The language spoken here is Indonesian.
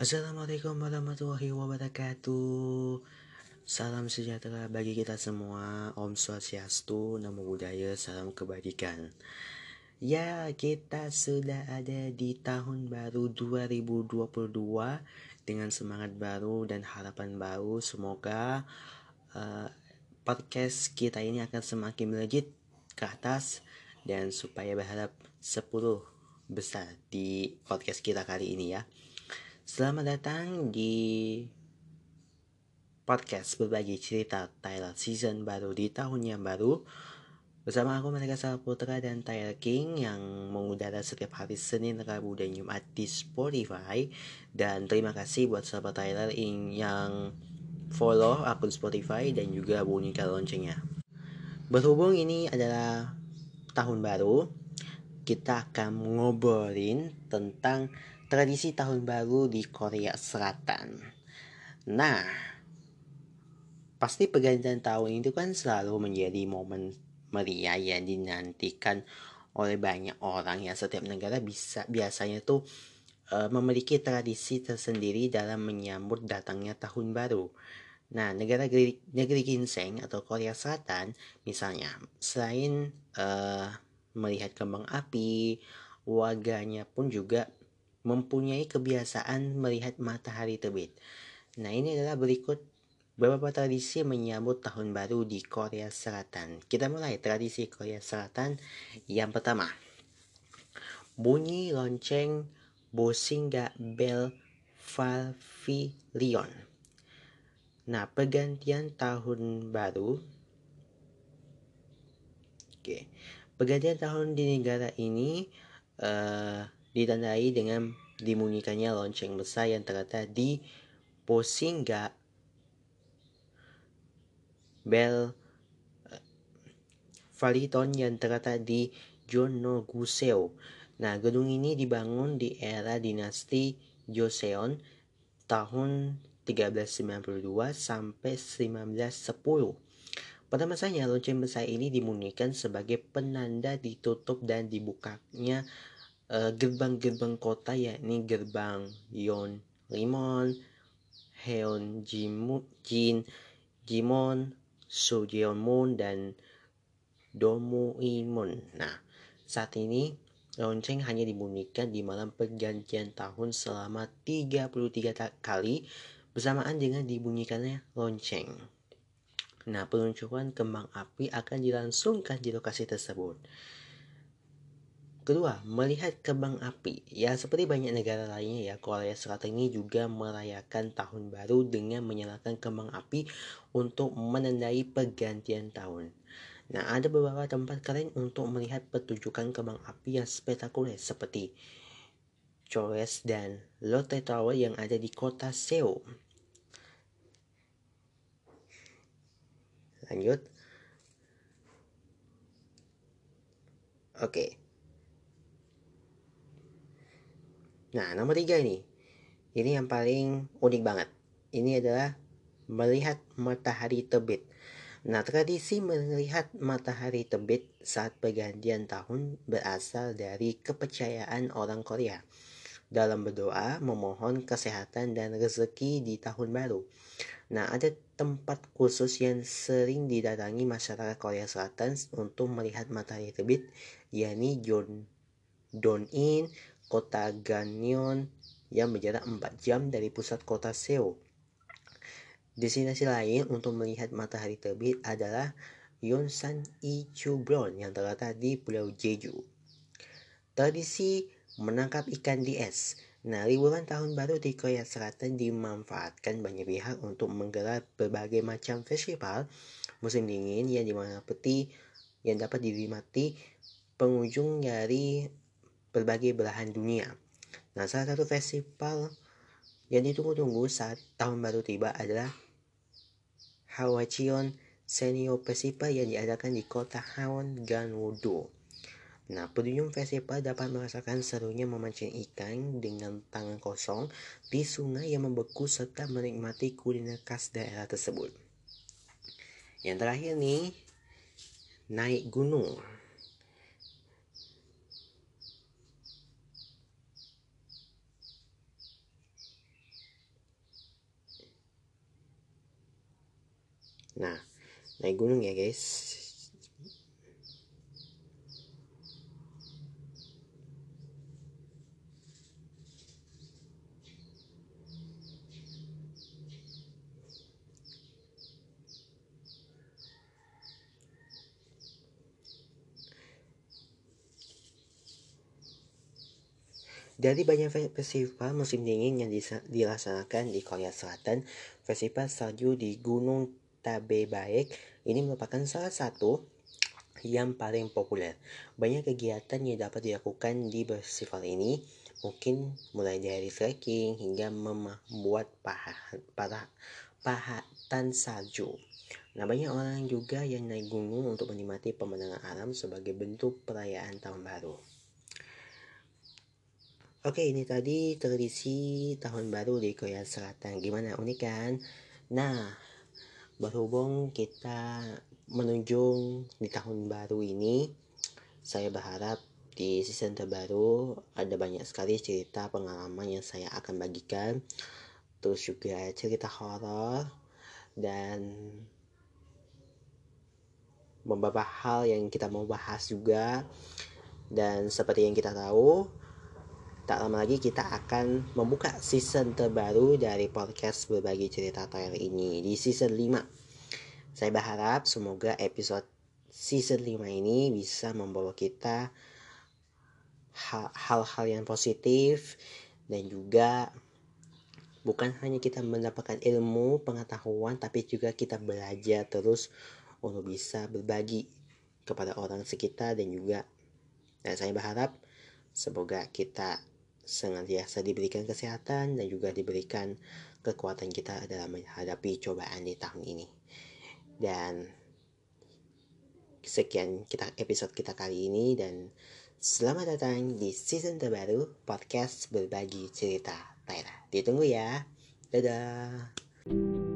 Assalamualaikum warahmatullahi wabarakatuh. Salam sejahtera bagi kita semua. Om Swastiastu, Namo Buddhaya, Salam Kebajikan Ya, kita sudah ada di tahun baru 2022 Dengan semangat baru dan harapan baru. Semoga uh, podcast kita ini akan semakin melejit ke atas Dan supaya berharap 10 besar di podcast kita kali ini ya Selamat datang di podcast berbagi cerita Tyler season baru di tahun yang baru. Bersama aku Mereka Putra dan Tyler King yang mengudara setiap hari Senin, Rabu, dan Jumat di Spotify. Dan terima kasih buat sahabat Tyler yang follow akun Spotify dan juga bunyikan loncengnya. Berhubung ini adalah tahun baru Kita akan ngobrolin tentang tradisi tahun baru di Korea Selatan. Nah, pasti pergantian tahun itu kan selalu menjadi momen meriah yang dinantikan oleh banyak orang ya setiap negara bisa biasanya tuh e, memiliki tradisi tersendiri dalam menyambut datangnya tahun baru. Nah, negara negeri, ginseng atau Korea Selatan misalnya selain e, melihat kembang api, warganya pun juga mempunyai kebiasaan melihat matahari terbit. Nah, ini adalah berikut beberapa tradisi menyambut tahun baru di Korea Selatan. Kita mulai tradisi Korea Selatan yang pertama. Bunyi lonceng Bosinga Bell Pavilion. Nah, pergantian tahun baru Oke. Pergantian tahun di negara ini uh, ditandai dengan dimunyikannya lonceng besar yang terletak di Posingga Bell Faliton yang terletak di Jonoguseo. Nah, gedung ini dibangun di era dinasti Joseon tahun 1392 sampai 1910. Pada masanya, lonceng besar ini dimunikan sebagai penanda ditutup dan dibukanya Eh, gerbang-gerbang uh, kota yakni gerbang Yon Limon, Heon Jin, Jimon, Sujeonmun dan Domuimun. Nah, saat ini lonceng hanya dibunyikan di malam pergantian tahun selama 33 kali bersamaan dengan dibunyikannya lonceng. Nah, peluncuran kembang api akan dilangsungkan di lokasi tersebut. Kedua, melihat kembang api. Ya, seperti banyak negara lainnya ya, Korea Selatan ini juga merayakan tahun baru dengan menyalakan kembang api untuk menandai pergantian tahun. Nah, ada beberapa tempat keren untuk melihat pertunjukan kembang api yang spektakuler seperti Chores dan Lotte Tower yang ada di kota Seoul. Lanjut. Oke. Okay. Nah, nomor tiga ini. Ini yang paling unik banget. Ini adalah melihat matahari terbit. Nah, tradisi melihat matahari terbit saat pergantian tahun berasal dari kepercayaan orang Korea dalam berdoa memohon kesehatan dan rezeki di tahun baru. Nah, ada tempat khusus yang sering didatangi masyarakat Korea Selatan untuk melihat matahari terbit, yakni Jon Don-in, kota Gangneon yang berjarak 4 jam dari pusat kota Seoul. Destinasi lain untuk melihat matahari terbit adalah Yonsan Ichubron yang terletak di Pulau Jeju. Tradisi menangkap ikan di es. Nah, liburan tahun baru di Korea Selatan dimanfaatkan banyak pihak untuk menggelar berbagai macam festival musim dingin yang di mana peti yang dapat dinikmati pengunjung dari berbagai belahan dunia. Nah, salah satu festival yang ditunggu-tunggu saat tahun baru tiba adalah Hawachion Senior Festival yang diadakan di kota Hawon, Ganwoo-do. Nah, pengunjung festival dapat merasakan serunya memancing ikan dengan tangan kosong di sungai yang membeku serta menikmati kuliner khas daerah tersebut. Yang terakhir nih, naik gunung. Nah, naik gunung ya guys. Dari banyak festival musim dingin yang dilaksanakan di Korea Selatan, festival salju di Gunung Tabe Baek ini merupakan salah satu yang paling populer. Banyak kegiatan yang dapat dilakukan di festival ini, mungkin mulai dari trekking hingga membuat pahat, pahat, pahatan salju. Nah, banyak orang juga yang naik gunung untuk menikmati pemandangan alam sebagai bentuk perayaan tahun baru. Oke, ini tadi tradisi tahun baru di Korea Selatan. Gimana unik kan? Nah, berhubung kita menunjung di tahun baru ini, saya berharap di season terbaru ada banyak sekali cerita pengalaman yang saya akan bagikan. Terus juga cerita horor dan beberapa hal yang kita mau bahas juga. Dan seperti yang kita tahu, tak lama lagi kita akan membuka season terbaru dari podcast berbagi cerita Toel ini di season 5. Saya berharap semoga episode season 5 ini bisa membawa kita hal-hal yang positif dan juga bukan hanya kita mendapatkan ilmu, pengetahuan tapi juga kita belajar terus untuk bisa berbagi kepada orang sekitar dan juga dan saya berharap semoga kita senantiasa diberikan kesehatan dan juga diberikan kekuatan kita dalam menghadapi cobaan di tahun ini. Dan sekian kita episode kita kali ini dan selamat datang di season terbaru podcast berbagi cerita Tyra. Ditunggu ya. Dadah.